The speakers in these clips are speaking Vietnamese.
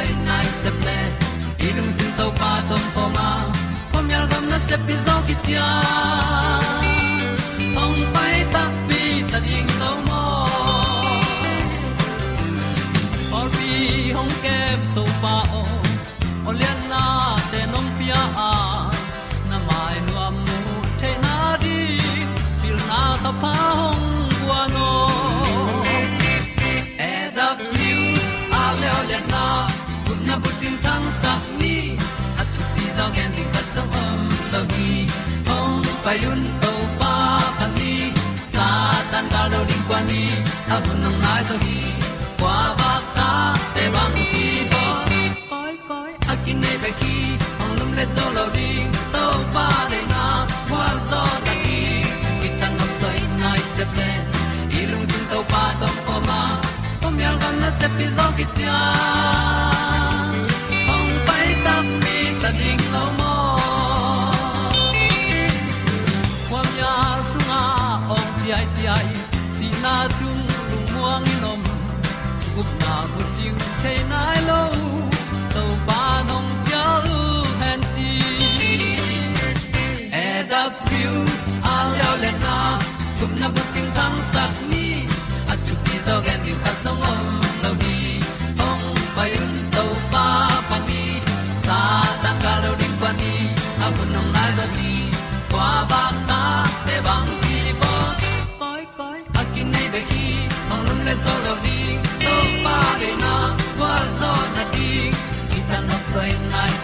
tan nai se ple ilung sin to pa tom pa ma. Pom yal gam na se pi zo ki tia ong pai ta pi ta ding mo or bi hong kem to pa o bu tin ni at tu pi zo gen ding khat zo om lo gi hong pai un to pa pan ni sa tan da do ding kwan ni a bu nang mai so gi kwa ba ta te bang ki bo. Koi koi a kin nei ba ki ong lum le zo lo ding to pa de na kwan zo ta ki ki tan nok sai nai se pe ilung lung sun to pa tom ko ma. Pom yal gam na se pi zo ki ti a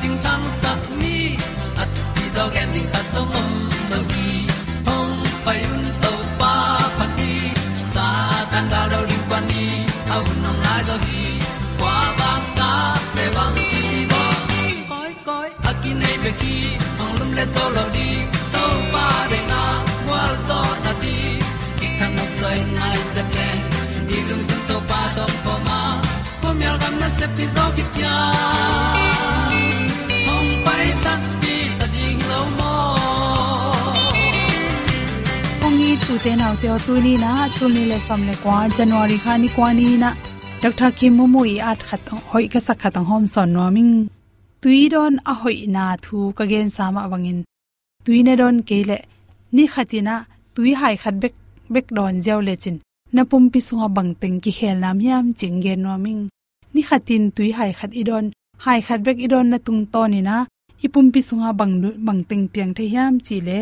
ting tang sat ni at ti zo gen ding ta som om lo gi hong pai un to pa pa ti sa tan da do ri pa ni au nong lai do gi kwa ba ta pe bang ti ba koi koi a ki nei be ki hong lum le to lo di to pa de na wa zo na ti ki kan nok sai nai se ple ni lung sun to pa do po ma. Po mi al gam na se pi zo ki tia te nau te tu ni na tu ni le som le kwa january kha ni kwa ni na dr kim mu mu i at khat hoi ka sak khat hom son no ming tui don a hoi na thu ka gen sama wangin tui ne don ke le ni khatina tui hai khat bek bek don jaw le chin na pum pi sunga bang teng ki khel nam yam ching gen no ming ni khatin tui hai khat i don hai khat bek i don na tung to ni na ipum pi sunga bang bang teng piang the yam chi le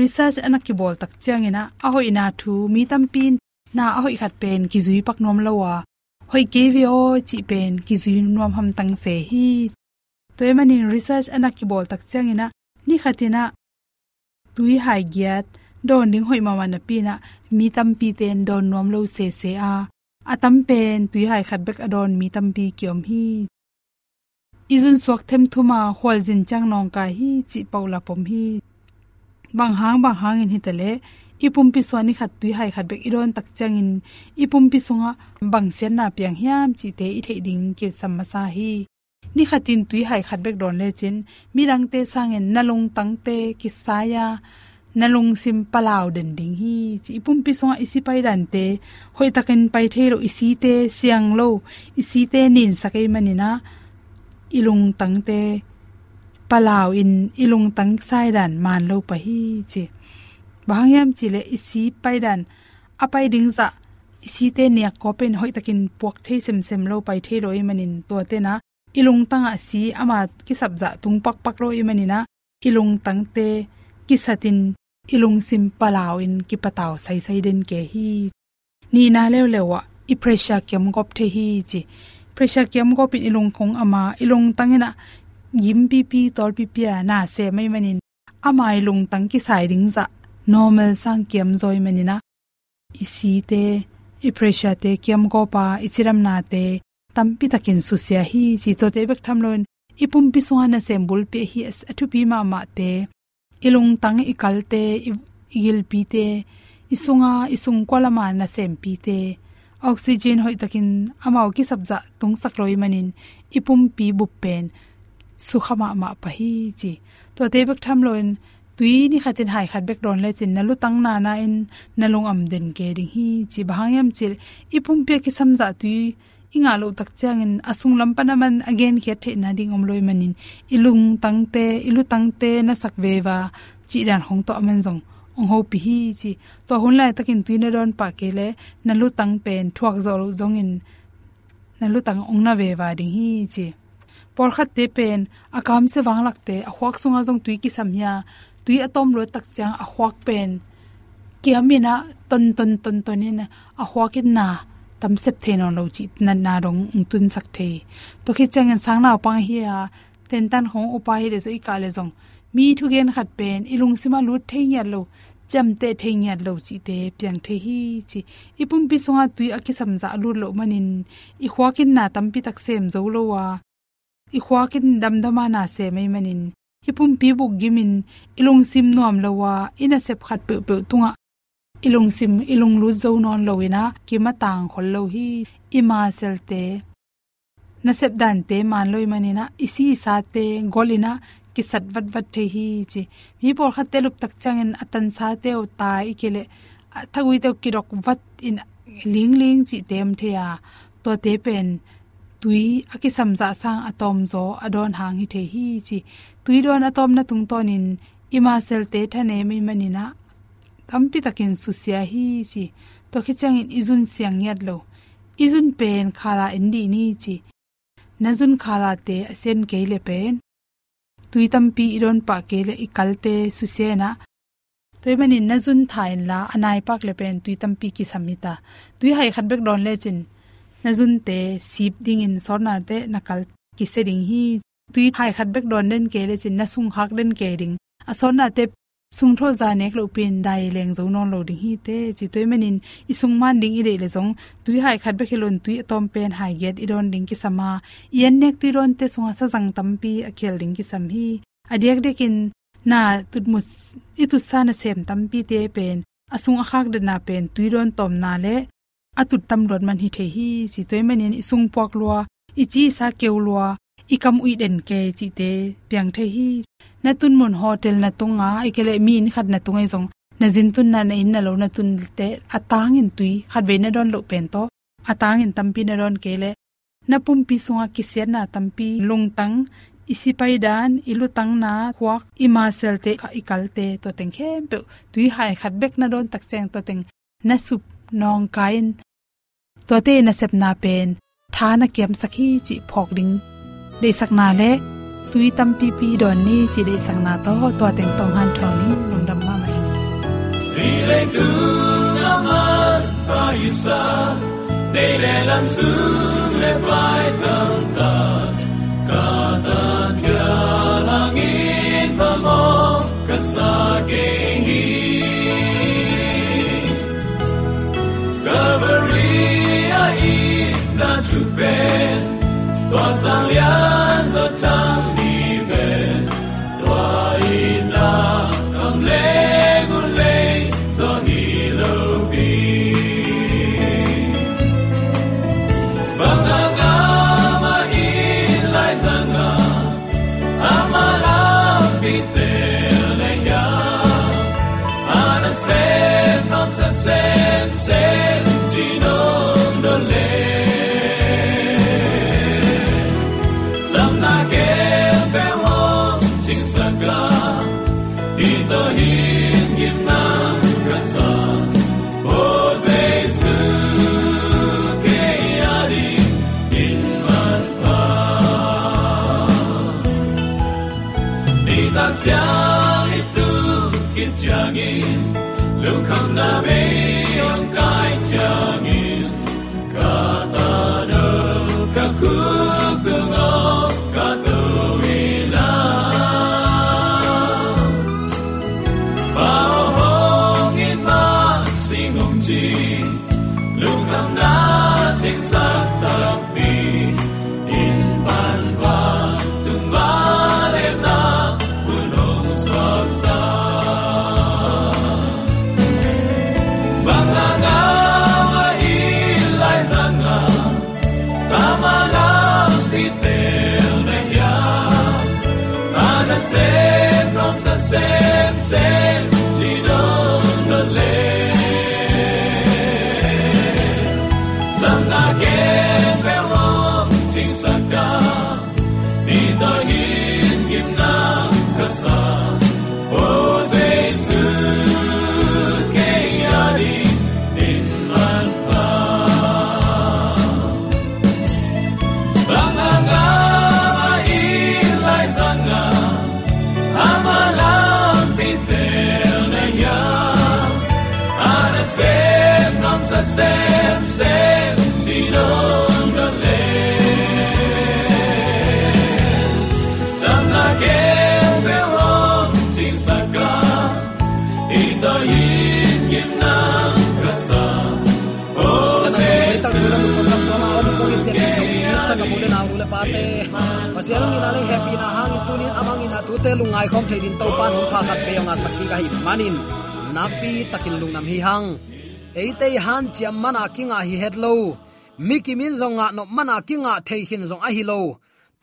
research ana ki bol tak chiang ina. A hoi na thu, mi tam pin, na a hoi khat pen ki zui pak nom lawa hoi ke vi o chi pen ki zui nom ham tang se hi. Toy mani research ana ki bol tak chiang ina. Ni khatina tui hai giat. Don ding hoi mama na pi na mi tam pi ten don nom lo se se a. Atam pen, tui hai khat bek adon mi tam pi kyom hi. Izun suak them thuma hol jin chang nong ka hi, chi paula pom hi bang hang bang hang in hitale, ipum pi swani khat tui hai khat bek iron tak chang in ipum pi sunga bang sen na piang hiam chi te i thei ding ke samasa hi ni khatin tui hai khat bek don le chin, mirang te sangen nalung tang te ki saya nalung sim palaw den ding hi, chi ipum pi songa isi pai dan te, hoi takin pai thelo isi te siang lo, isi te nin sakai manina, ilung tang te palaw in ilung tang sai dan man lo pa hi chi. Bangyam chi le isi pai dan apai ding za. Isi te ne ko pen hoi takin puak thei sem sem lo pai thei roi manin. To te na ilung tanga si ama ki sabza tung pak pak roi manina ilung tang te ki satin ilung sim palaw in ki pataw sai sai den ke hi. Ni na lew lewa i pressure kem gop the hi chi. Pressure kem gop in ilung khong ama ilung tangena yim pi pi tol pi pi na se mai manin amai lung tang ki sai ring za normal sang kiam zoi manina isi te i pressure te, kiam go pa ichiram e na te, tampi takin susia hi chi to te bek tham lon ipum e pi so na sembul pe hi athu pi ma ma te. Ilung tang ikal te igil pi te isunga isung kwala ma na sem pi te. Oxygen hoi takin amao ki sabza tung sak loi manin ipum pi bu pen sukhama ma pa hi chi to te bek tham loin tui ni khatin hai khat bek don le chin na lu tang na na in nalung am den ke ding hi chi bahangyam chil ipum pe ki samza tui inga lo tak changin asung lam panaman again khe the na ding om loi manin. Ilung tangte ilu tangte na sak vewa chi ran hong to man jong ong ho pi hi chi to hun lai takin tuina don pa ke le na lu tang pen thuak zo lo jong in na lu tang ong na vewa ding hi chi por khat te pen akam se wang lak te, a huak sunga jong tui ki samya tui atom lo tak chang a huak pen. Kiamina ton ton ton ton in a huakin na tam sep the no lo chi, na na rong tun sak the. To khi chang an sang na pang hi a ten tan hong upa hi le so i ka le jong mi thu gen khat pen ilung sima lut the ya lo, cham te the ya lo chi te pyang the hi chi. Ipum pi songa tui a ki sam za lu lo manin i khwa na tam pi tak sem zo lo wa i khwa kin dam dama na se mai manin. Ipum pi buk gimin, ilung sim nuam lawa, ina sep khat pe pe tunga. Ilung sim, ilung lu zo non loina ki ma tang khol lo hi, ima selte na sep dan te man loi manina, isi sa te, golina ki sat vat vat the hi chi. Mi por khat te lup tak changin, atan sa te o ta ikele. Thagui te ki rok vat in, ling ling chi tem the ya to te pen tui aki samza sang atom zo adon hang hi the hi chi. Tui don atom na tung tonin ima sel te thane mi manina tampi takin susia hi chi. To khichang in izun siang yat lo. Izun pen khara indi ni chi. Nazun khara te asen keile pen. Tui tampi iron pa kele ikalte susena toy mani nazun thain la anai pak le pen tui tampi ki samita tui hai khat bek don le chin na nazun te sip ding in sor na te nakal ki se seding hi tui thai khat bek don den ke le chin na sung hak den ke ding. Na te sung tho za nek lo pin, dai leng zo non lo ding hi te, chi toy manin sung man ding i re le zong, tui hai khat be khilon tui atom pen, hai get i don ding ki sama yen nek tui ron te sunga sa jang tampi khel ding ki sam hi adiak dekin na tut mus i tu sa na sem tampi te pen asung akhak de na pen, tui ron tom na le atut tam rot man hi the hi chi toy manin isung pok lua, ichi sa keulua ikam ui den ke chi te piang the hi. Na tun mon hotel na tunga ikele min khat na tungai jong na jin tun na na e in na lo na tun te atang in tui, khat ve na don lo pen to. Atang in tampi na don kele na pum pi sunga ki se na tampi, lung tang, isi pai dan, ilu tang na khwak ima sel te kha ikal te to teng khem pe. Tui hai khat bek na don tak cheng to teng. Na sup nong kain to te na sep na pen, tha na kem sakhi chi phok ding. De sakna le, tui tam pi pi don ni chi de sakna to to teng tong han thong ni lung dam ma mai. Đi lên tu na man pa isa để lệ làm su lệ bài tâm ta. Cả ta kia lang in pa mo, ka sa ke hi. Calvary na tu ben tua sang lian zo tam ni ben tua ina kam le gu le zo hi lo bi. Bang ga ma hi lai sang ga amala bi te le ya ana se ki chang in lu kham na me ong sem ana sem nam sa sem sem sam na le Samna ken pe ho sing saka ito yin yin na kasa o Kita sudah betul betul na ule pate. Pasialong ina lang happy na hangin tunin amangin ina tute lungai kong chay din taupan hong pakat kayo nga sakki ka manin. Napi takin lung nam hihang. Eite han chiam mana kinga hi headlow. Miki min zong nga no mana kinga thei hin zong a hi lo.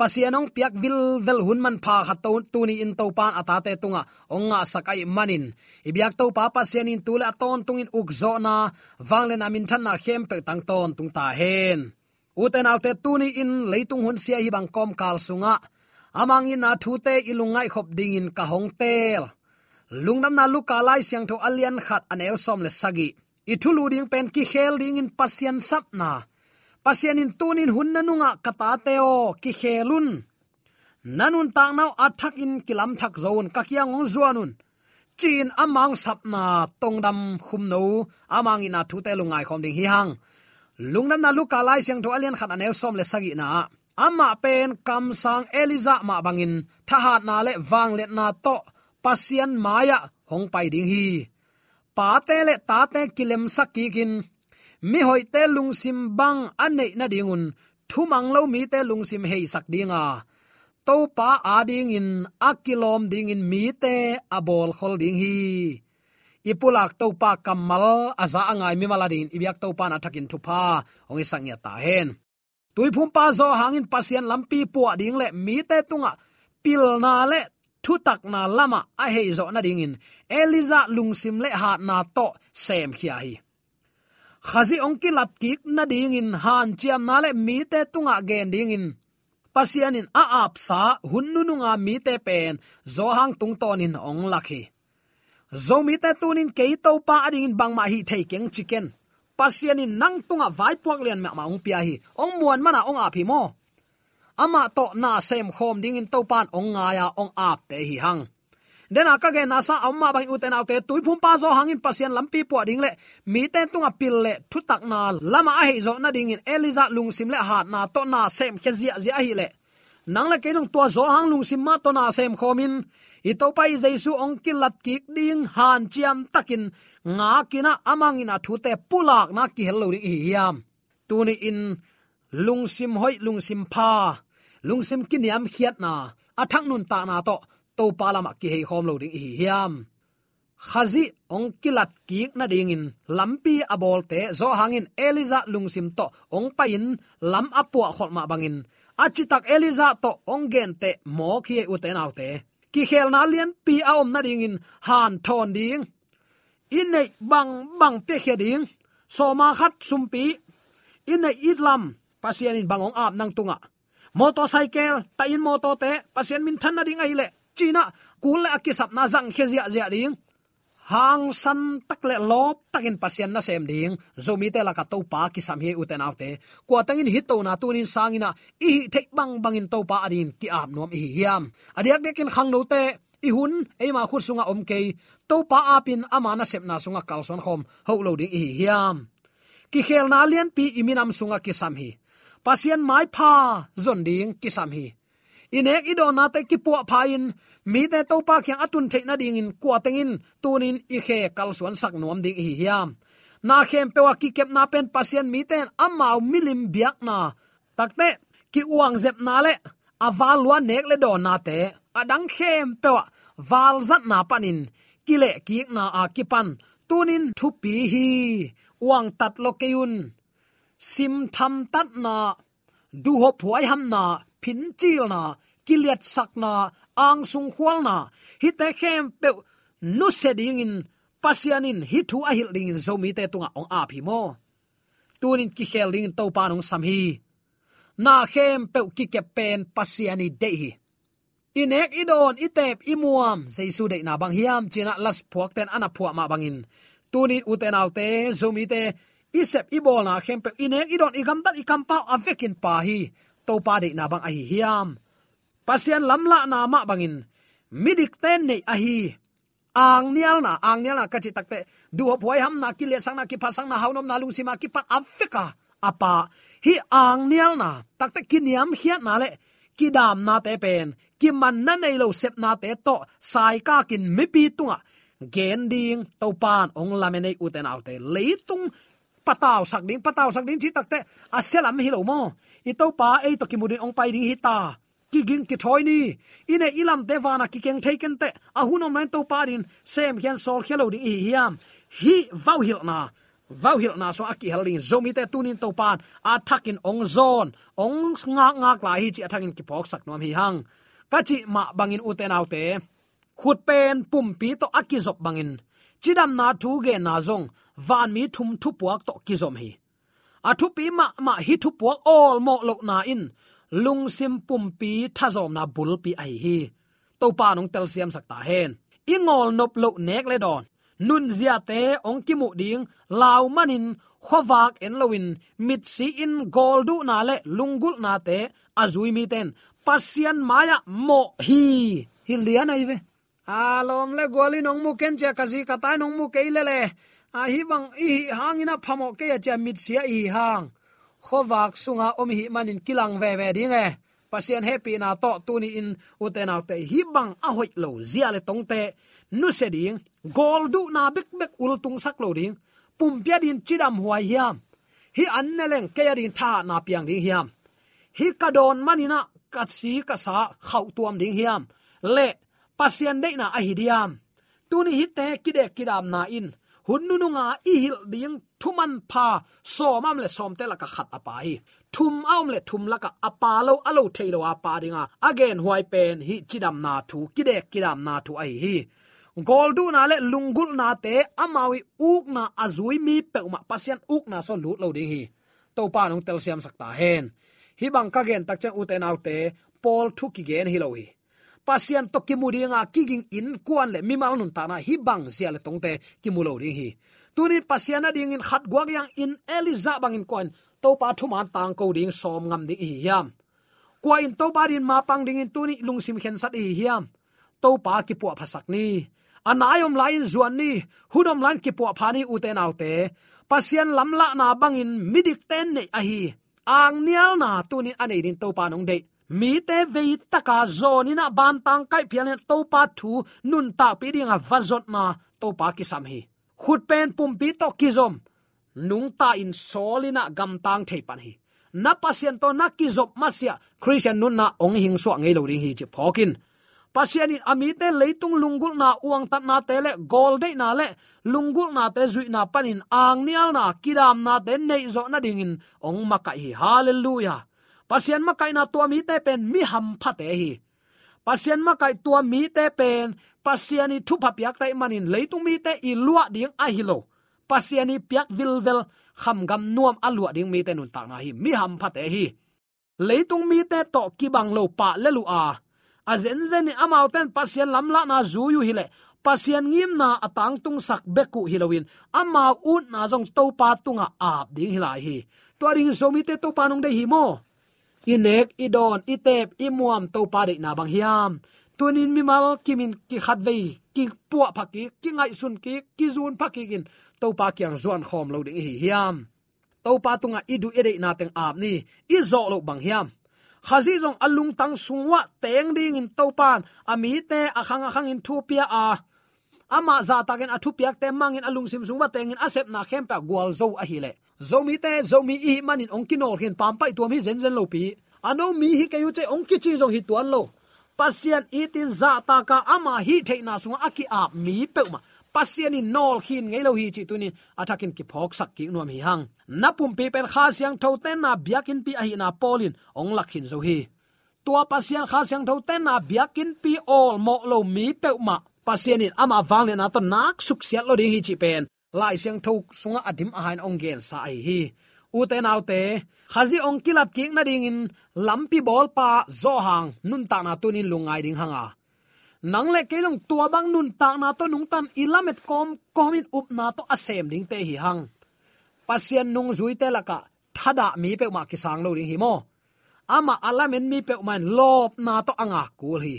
pasianong piak vil vel hun man pha khat to tuni in to pan atate tunga onga sakai manin ibyak to pa pasianin tula ton tungin ukzo na wangle na min than na khem pe tang ton tung ta hen uten autte tuni in leitung hun sia hi bang kom kal sunga amang in na thu te ilungai khop ding in ka hong tel lungdam na luka lai siang tho alian khat aneu som le sagi. Ithulu ding pen ki khel ding in pasien sap na. Pasien in tunin hunna nunga kata teo ki khelun. Nanun tang nau athak in kilam thak zone kakiang ngong zuanun. Chin amang sapna tongdam khum no, amang ina thu te lungai khom ding hi hang. Lungdam na luka lai siang tho alian khat anew som le sagi na. Ama pen kam sang eliza ma bangin. Thahat na le wang le na to pasian maya, hong pai ding hi. Pa te le ta te kilem sakikin mi hoi te lung sim bang anei na dingun thumang lo mi te lung sim hei sak dinga to pa ading in akilom ding in mi te abol khol ding hi. Ipulak to pa kamal aza angai mi maladin ibyak to pa na thakin thupa ong isang ya ta hen. Tui phum pa zo hangin pasian lampi pu ding le mi te tunga. Pil na le thu tak na lama a hei zo na ding in. Eliza lungsim le ha na to sem khia hi. Khazi ongki lat ki na ding in, han chiam na le mi te tunga gen ding in. Pasianin a ap sa hunnu nga mi te pen, zo hang tung ton in ong lakhi zo mi te tunin ke to pa ading in bang ma hi thei keng chicken. Pasianin nang tunga vai puak lian ma ma ong pia hi. Ong muan mana ong a phi mo ama to na sem khom ding in topan ong nga ya ong ap te hi hang. Den aka ge na sa amma bang uten autte tui phum pa zo hangin pasien lampi po ding le, mi ten tunga pil le thu tak na lama a he zo na ding in eliza lung sim le hat na to na sem khe zia zia hi le. Nang le ke jong tua zo hang lung sim ma to na sem khomin i to pai jaisu ong kilat ki ding, han chiam takin, nga kina amangina thu te pulak na ki hello ri hiam. Tuni in lung sim hoi lungsim pha lungsim kiniam khiat na. Athang nun ta na to. To palama ki hei khom lo ding hi hiam. Khazi ong kilat ki na ding in. Lampi abol te zo hangin eliza lungsim to. Ong pain lam apua khol ma bangin achitak eliza to ong gen te mo khi u te te. Ki khel na lian pi a om na ding in. Han thon ding. In nei bang bang pe khe ding. So ma khat sum pi. In nei itlam pasian in bangong ap nang tunga motorcycle, ta in motor te pasien min than na ding ai le china à kul sập na răng khi dịa zia ding hang san tak le lop takin pasien na sem ding zomi te la ka to pa ki sam he uten autte ko tangin hit to na tunin sangina i thek bang bangin to pa adin à ki am nom hi hiam. Adiak dekin khang no te i hun e ma khut sunga om ke to pa apin amana sep na sunga kalson khom ho lo ding hi hiam. Ki khel na lian pi iminam sunga à ki sam hi pasien mai pha, zon ding ki sam hi. Inek idon na te ki pu pha in, mi te to pa kyang atun the na ding in kwa tengin tunin i khe kal suan sak nuam ding hi hiam. Na khem pe wa ki kep na pen pasien mi ten amau milim biak na. Takte ki uang zep na le aval lua nek le don na te adang khem pe wa wal zat na panin kile ki na a kipan tunin thupi hi. Uang tat lo keun sim tham tat na, du hop huai ham na phin chil na kiliat sak na, ang sung khwal na. Hi te khem pe nu se ding in pasianin hi thu a hil ding in zomi te tunga ong a phi mo tunin ki khel ding to pa nong sam hi na khem pe ki ke pen pasiani de hi inek idon itep imuam jaisu de na bang hiam china las phuak ten ana phuak ma bangin tunin uten autte zomi te isep ibol na khempe inek idon igam dat ikam pa avekin pa hi. To pa de na bang a hiam. Pasian lamla na ma bangin. Midik ten nei a hi ang nial na, ang nial na kachi takte. Du ho phoi ham na ki le sang na ki phasang na haunom na lung sima ki pat afrika apa, hi ang nial na. Takte ki niam hiat na le. Ki dam na te pen. Ki man na nei lo sep na te to. Sai ka kin mi pi tunga. Gen ding to pan ong lamene uten autte leitung pataw sak ding pataw sak ding chi takte à, aselam hi lo mo i to pa e to ki mudin ong pai ding hi ta. Ki ging ki thoi ni. Ine ilam devana ki keng taken te a à, hunom nan to pa din sem hian sol khelo ding hi hiam hi vau hil na vau hil na so à aki halin zomi te tunin to pan a thakin ong zon ong nga nga la hi chi athangin ki pok sak nom hi hang ka chi ma bangin uten autte khut pen pum pi to aki zop bangin chidam na thu ge na zong van mi thum thu puak to kizom hi. A thu pi ma ma hi thu puak all mo lo na in. Lung sim pum pi tha zom na bul pi ai hi. To pa nong tel siam sakta hen. Ingol nop lo nek le don. Nun zia te ong ki mu ding law manin khowak en lowin, mit si in goldu na le lungul na te azui mi ten. Pasian maya mo hi. Hi lian ai ve. Alom le goli nong mu ken che kazi katai nong mu ke le a hi bang i hangina phamo ke ya cha mit sia i hang. Khowak sunga om hi manin kilang ve ve ding e. Pasien happy na to tuni in uten out te hi bang a hoi lo zia le tong te. Nu se ding, gol du na bek bek ul tung sak lo ding. Pum pia din chidam huai hiam. Hi an ne leng ke ya din tha na piang ding hiam. Hi kadon manina kat si ka sa khau tuam ding hiam. Le, pasien de na a hi diam. Tuni hi te kide kidam na in hun nu nga i hil ding, thuman pha so mam le som te la ka khat apai. Thum aum le thum la ka apa lo, alo theilo apa dinga. Again, huai pen, hi chidam na thu kide kidam na thu ai hi. Goldu na le lungul na te, amawi uk na azui mi pe ma pasian uk na so lut lo ding hi. To pa nong tel siam sakta hen. Hi bang ka gen tak chang uten autte pol thu ki gen hi lo hi pasian to kimudinga kiging in kuan le mimal nun ta na hi bang sia le tongte kimulo ding hi. Tunin pasiana ding in khat guak yang in eliza bangin kuan to pa thu man tang ko ding som ngam di hi yam kwa in to pa din ma pang ding in tuni lungsim khen sat hi hiam. To pa ki pu phasak ni anayom lain zuan ni, hudom lan ki pu phani uten autte pasian lamla na bangin midik ten nei a hi. Ang nial na tunin anei din to pa nong dei mi te ve taka zoni na ban tang kai pian to pa thu, nun ta pi dinga vazot na to pa ki sam hi. Khut pen pum pi to ki zom. Nung ta in solina gam tang thei pan hi. Na pasien to na ki zop masia christian nun na ong hing so ngei lo ring hi chi phokin pasian in ami te leitung lungul na uang tat na te le, gol de na le lungul na te zui na panin ang nial na kidam na te nei zo na ding in ong makai hi. Hallelujah pasian makai na tua mi te pen, mi ham phate hi. Pasian makai tua mi te pen pasiani thu pha piak tai manin leitung mi te i lua ding a hi lo. Pasiani piak vilvel kham gam nuam alua ding mi te nun tak na hi. Mi ham phate hi. Leitung mi te to ki bang lo pa le lu a. A zen zen ni amau ten pasian lamla na zu yu hi le. Pasian ngim na atang tung sak beku hilowin ama ut na jong to pa tunga ap ding hilai hi. To ring so mi te to pa nong de hi mo inek, idon, itep, imuam to pa de na bang hiam. Tunin mimal, kimin ki khat ve ki puwa phaki ki ngai sun ki ki zun phaki gin to pa kyang zuan khom lo ding hi hiam. To pa tunga idu ede na teng ap ni i zo lo bang hiam. Khazi jong alung tang sungwa teng ding in to pan ami te akhang akhang in thu pia a. Ama za taken athu piak te mangin alung sim sungwa tengin asep na khem pa gwal zo a hi le zomi te zomi i manin ong kinol pampai pam tuam hi zen zen lo pi. Ano mi hi kayu che ongki chi zong hi tuan lo. Pasian itin za ta ka ama hi theina sunga aki a mi pe ma. Pasian in nol hin ngei lo hi chi tunin atakin ki phok sak ki nuam hi hang. Napum pi pen kha siang tho ten na biakin pi a hi na polin. Ong lakhin zo hi. Tua pasian kha siang tho ten na biakin pi all mo lo mi pe ma. Pasian in ama wangle na to nak suk siat lo ding hi chi pen lai siang tho sunga adim a hain ong gel sa ai hi. U te nau te khazi ong kilat king na ding in lampi bol pa zo hang, nun ta na tunin lungai ding hanga. Nang le kelong tua bang nun ta na to nung tan ilamet kom komin up na to asem ding te hi hang. Pasien nung zui te laka thada mi pe ma ki sang lo ding hi mo. Ama alamen mi pe man lop na to anga kul hi.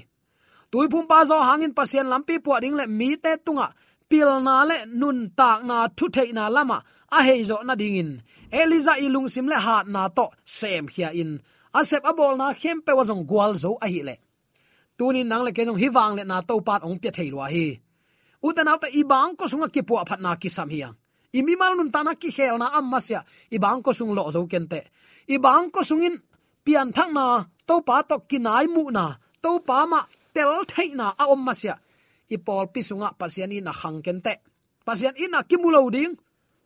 Tuipum pa zo hangin pasien lampi pu ding le mi te tunga pil na le nun tak na thu thei na lama, a hei zo na dingin eliza ilung sim le hat na to sem hia in. Asep abol na khem pe wa jong gwal zo a hi le. Tunin nang le kenong hiwang le na to pat ong pya thei lo hi. Uten ta ibang ko sunga ki pu phat na ki sam hiang imi mal nun tana ki khel na amma sia. Ibang ko sung lo zo kente ibang ko sungin pian thang na to pa to kinai mu na. To pa ma tel thei na a om ma sia i pol pi pasian in hangkente pasian in kimulo ding.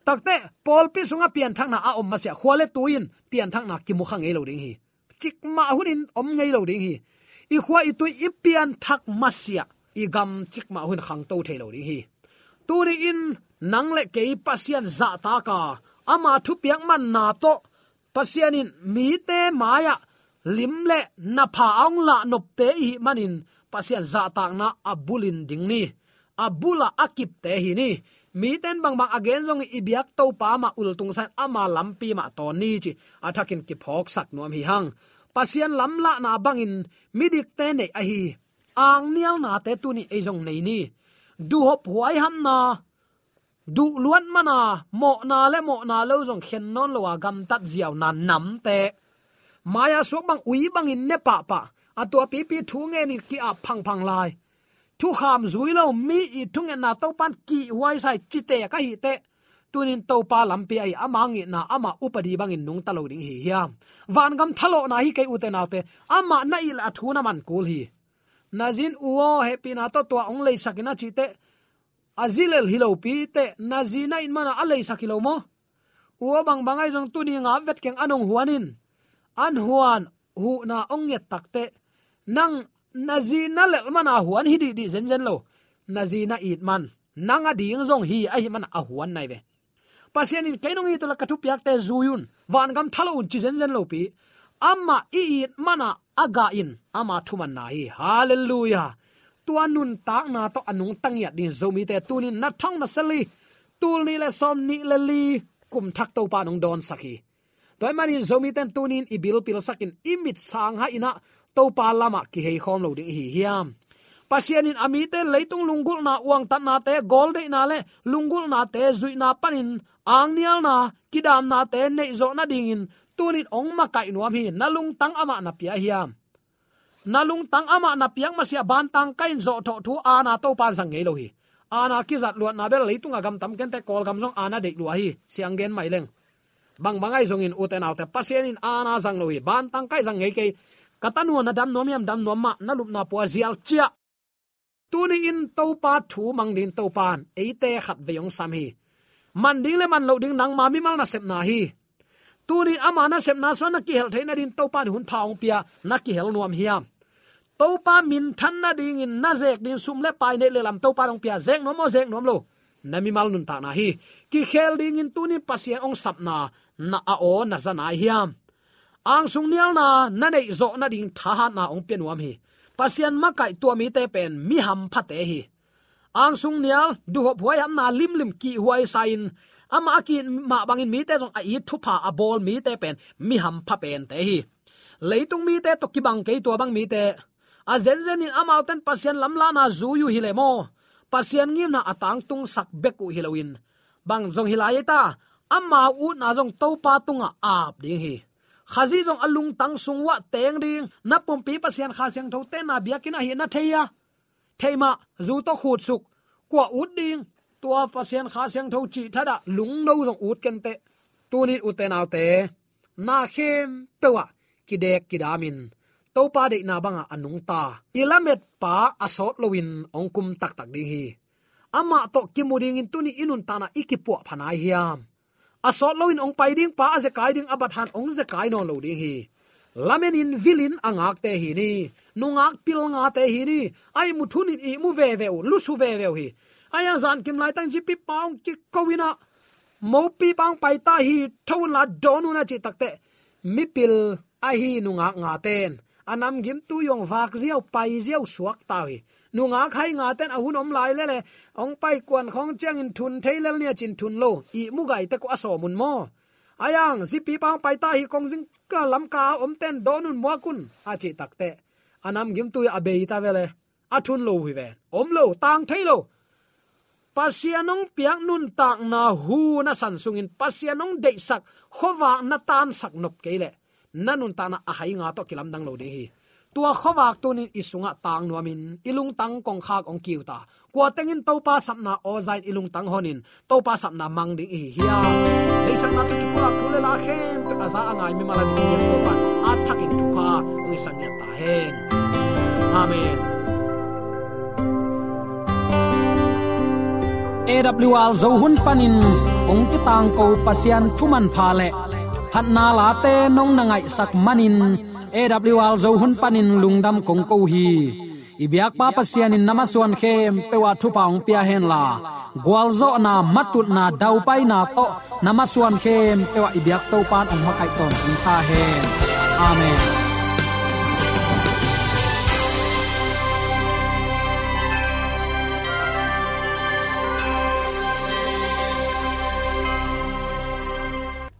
Takte pol pisunga pian thangna a om ma sia khwale tuin, pian thangna kimu khang ei lo ding hi. Chik ma hunin om ngei lo ding hi. I khwa i tu i pian thak ma sia i gam chik ma hun khang to thei lo ding hi. Turi in nang le ke pasian za ta ka. Ama thu piang man na to. Pasianin mi te maya lim le na pha ong la nop te hi manin pasian za tak na abulin ding ni abula akip te hi ni. Mi ten bang bang again jong ibyak to pa ma ul tung san ama lampi ma to ni chi. Athakin ki phok sak nuam hi hang. Pasian lam la na bangin midik te nei a hi. Ang nial na te tu ni e jong nei ni. Du hop huai ham na. Du luan mana mo na le mo na lo jong khen non lo wa gam tat ziaw na nam te. Maya so bang ui bang in ne pa pa atua pi pi thu nge ni ki a phang phang lai. Thu kham zui lo mi i thung na to pan ki wai sai chi te ka hi te. Tunin to pa lampi ai amangi na ama upadi bangin nung talo ding hi hiam. Van gam thalo na hi kai ute na te ama na il athu na man kul hi. Nazin uo happy na to to ong lei sakina chi te. Azilel hilo pi te. Nazina in mana alei sakilo mo. Uo bang bangai jong tuni nga vet keng anong huanin. An huan hu na ong yet takte nang nazina lel mana huan hi di di zen zen lo. Nazina it man. Nanga ding zong hi ai man a huan nai ve. Pasien in kainong i to la katu piak te zuyun van gam thalo un chi zen zen lo pi. Amma i it mana aga in. Ama thuman na hi. Hallelujah. Tuan nun tak na to anung tangia din zomi te. Tunin na thong na sali tul ni le som ni le li. Kum thak to pa nong don sakhi toy manin zomi ten tunin ibil pil sakin imit sang ha ina to pa lama ki hei khom lo ding hi hiam. Pasianin ami te leitung lungul na uang tat na te, gol de na le lungul na te, zui na panin, ang nial na, kidam na te, nei zo na dingin, tunin ong ma kai nuam hi, nalung tang ama na pia hiam. Nalung tang ama na piang masia ban tang kain zo tho thu, ana to pan sang ngei lo hi. Ana ki zat luat na bel leitung agam tam ken te, kol gam jong ana dek lua hi, siang gen mai leng. Bang bangai zong in uten autte pasien in ana sang lo hi, ban tang kai sang ngei ke katanu na dam nomiam dam nom ma, na lup na po zial chia. Tuni in to pa thu mang din to pan eite khat ve yong sam hi. Man ding le man lo ding nang ma mi mal na sep na hi. Tuni amana sep na so na ki hel theina din to pan hun phaung pia, na ki hel nuam hiam. To pa min than na ding in na zek din sum le pai ne le lam to pa rong pia, zek no mo zek nom lo. Na mi mal nun ta na hi. Ki khel ding in tuni pasien ong sap na na a o na za na hiam ang sung nial na na nei zo na ding tha ha na ong pen wam hi. Pasian ma kai tua mi te pen, mi ham phate hi. Ang sung nial, du hop huai ham na lim lim ki huai sain. Ama aki ma bangin mi te jong a i thu pha a bol mi te pen, mi ham pha pen te hi. Leitung mi te to ki bang ke tua bang mi te. A zen zen in amau ten pasian lam la na zu yu hi le mo. Pasian ngim na atang tung sak beku hilowin bang jong hilai ta amma u na jong topa tunga ap ding hi khazi jong alung tang sungwa teng ding. Na pum pi pasian kha siang tho te na biakina hi na theya theima zu to khut suk. Kwa ut ding, tua pasian kha siang tho chi thada lung no jong ut ken te. Tu ni ut te naw te. Na khem pewa kidek kidamin to pa de na banga anung ta. Ilamet pa asot lowin ongkum tak tak ding hi. Ama to kimuding in tuni inun tana ikipu phanai hiam asot loin ong pai ding pa ze kai ding abat han ong ze kai non lo ding hi. Lamen in vilin angak te hi ni. Nungak pil nga te hi ni. Ai mu thun i mu ve ve lu su ve ve hi. Aya zan kim lai tang ji pi paung ki kowina. Mo pi pang pai ta hi thon la donu na chi takte mi pil a hi nungak nga ten anam gim tu yong vak ziau pai ziau suak tawi. Nunga khai nga ten ahun om lai le le. Ong pai kwan khong chang in thun thailal nia chin thun lo. I mu gai te ko aso mun mo. Ayang, zipi pang pai ta hi kong jing ka lam ka om ten donun mo kun. A chi takte anam gim tu a bei ta vele a thun lo hi ve. Om lo, tang thailo pasianong piang nun tak na hu na sansungin pasianong de sak khowa na tan sak nop kele nanun ta na a hai nga to kilam dang lo de hi. Tua khowak tunin isunga tang nuamin ilung tang kong khak ong kiu ta. Kwa tengin to pa sapna o zain ilung tang honin to pa sapna mang ding hi hiya ei sak na tu ki pula thule la khem. Pe aza angai mi mala ni yen to pa a thakin tu pa. Sang ya ta hen. Amen. AWR zohun panin. Ong kitang ko pasian thuman pha le phat na la te nong na ngai sak manin. Awl zo hun panin lungdam kong ko hi. Ibyak pa pasian in namaswan khem pewa thu paung pia hen la. Gwalzo na matut na dau pai na to namaswan khem pewa ibyak to pan ong makai ton tha hen. Amen.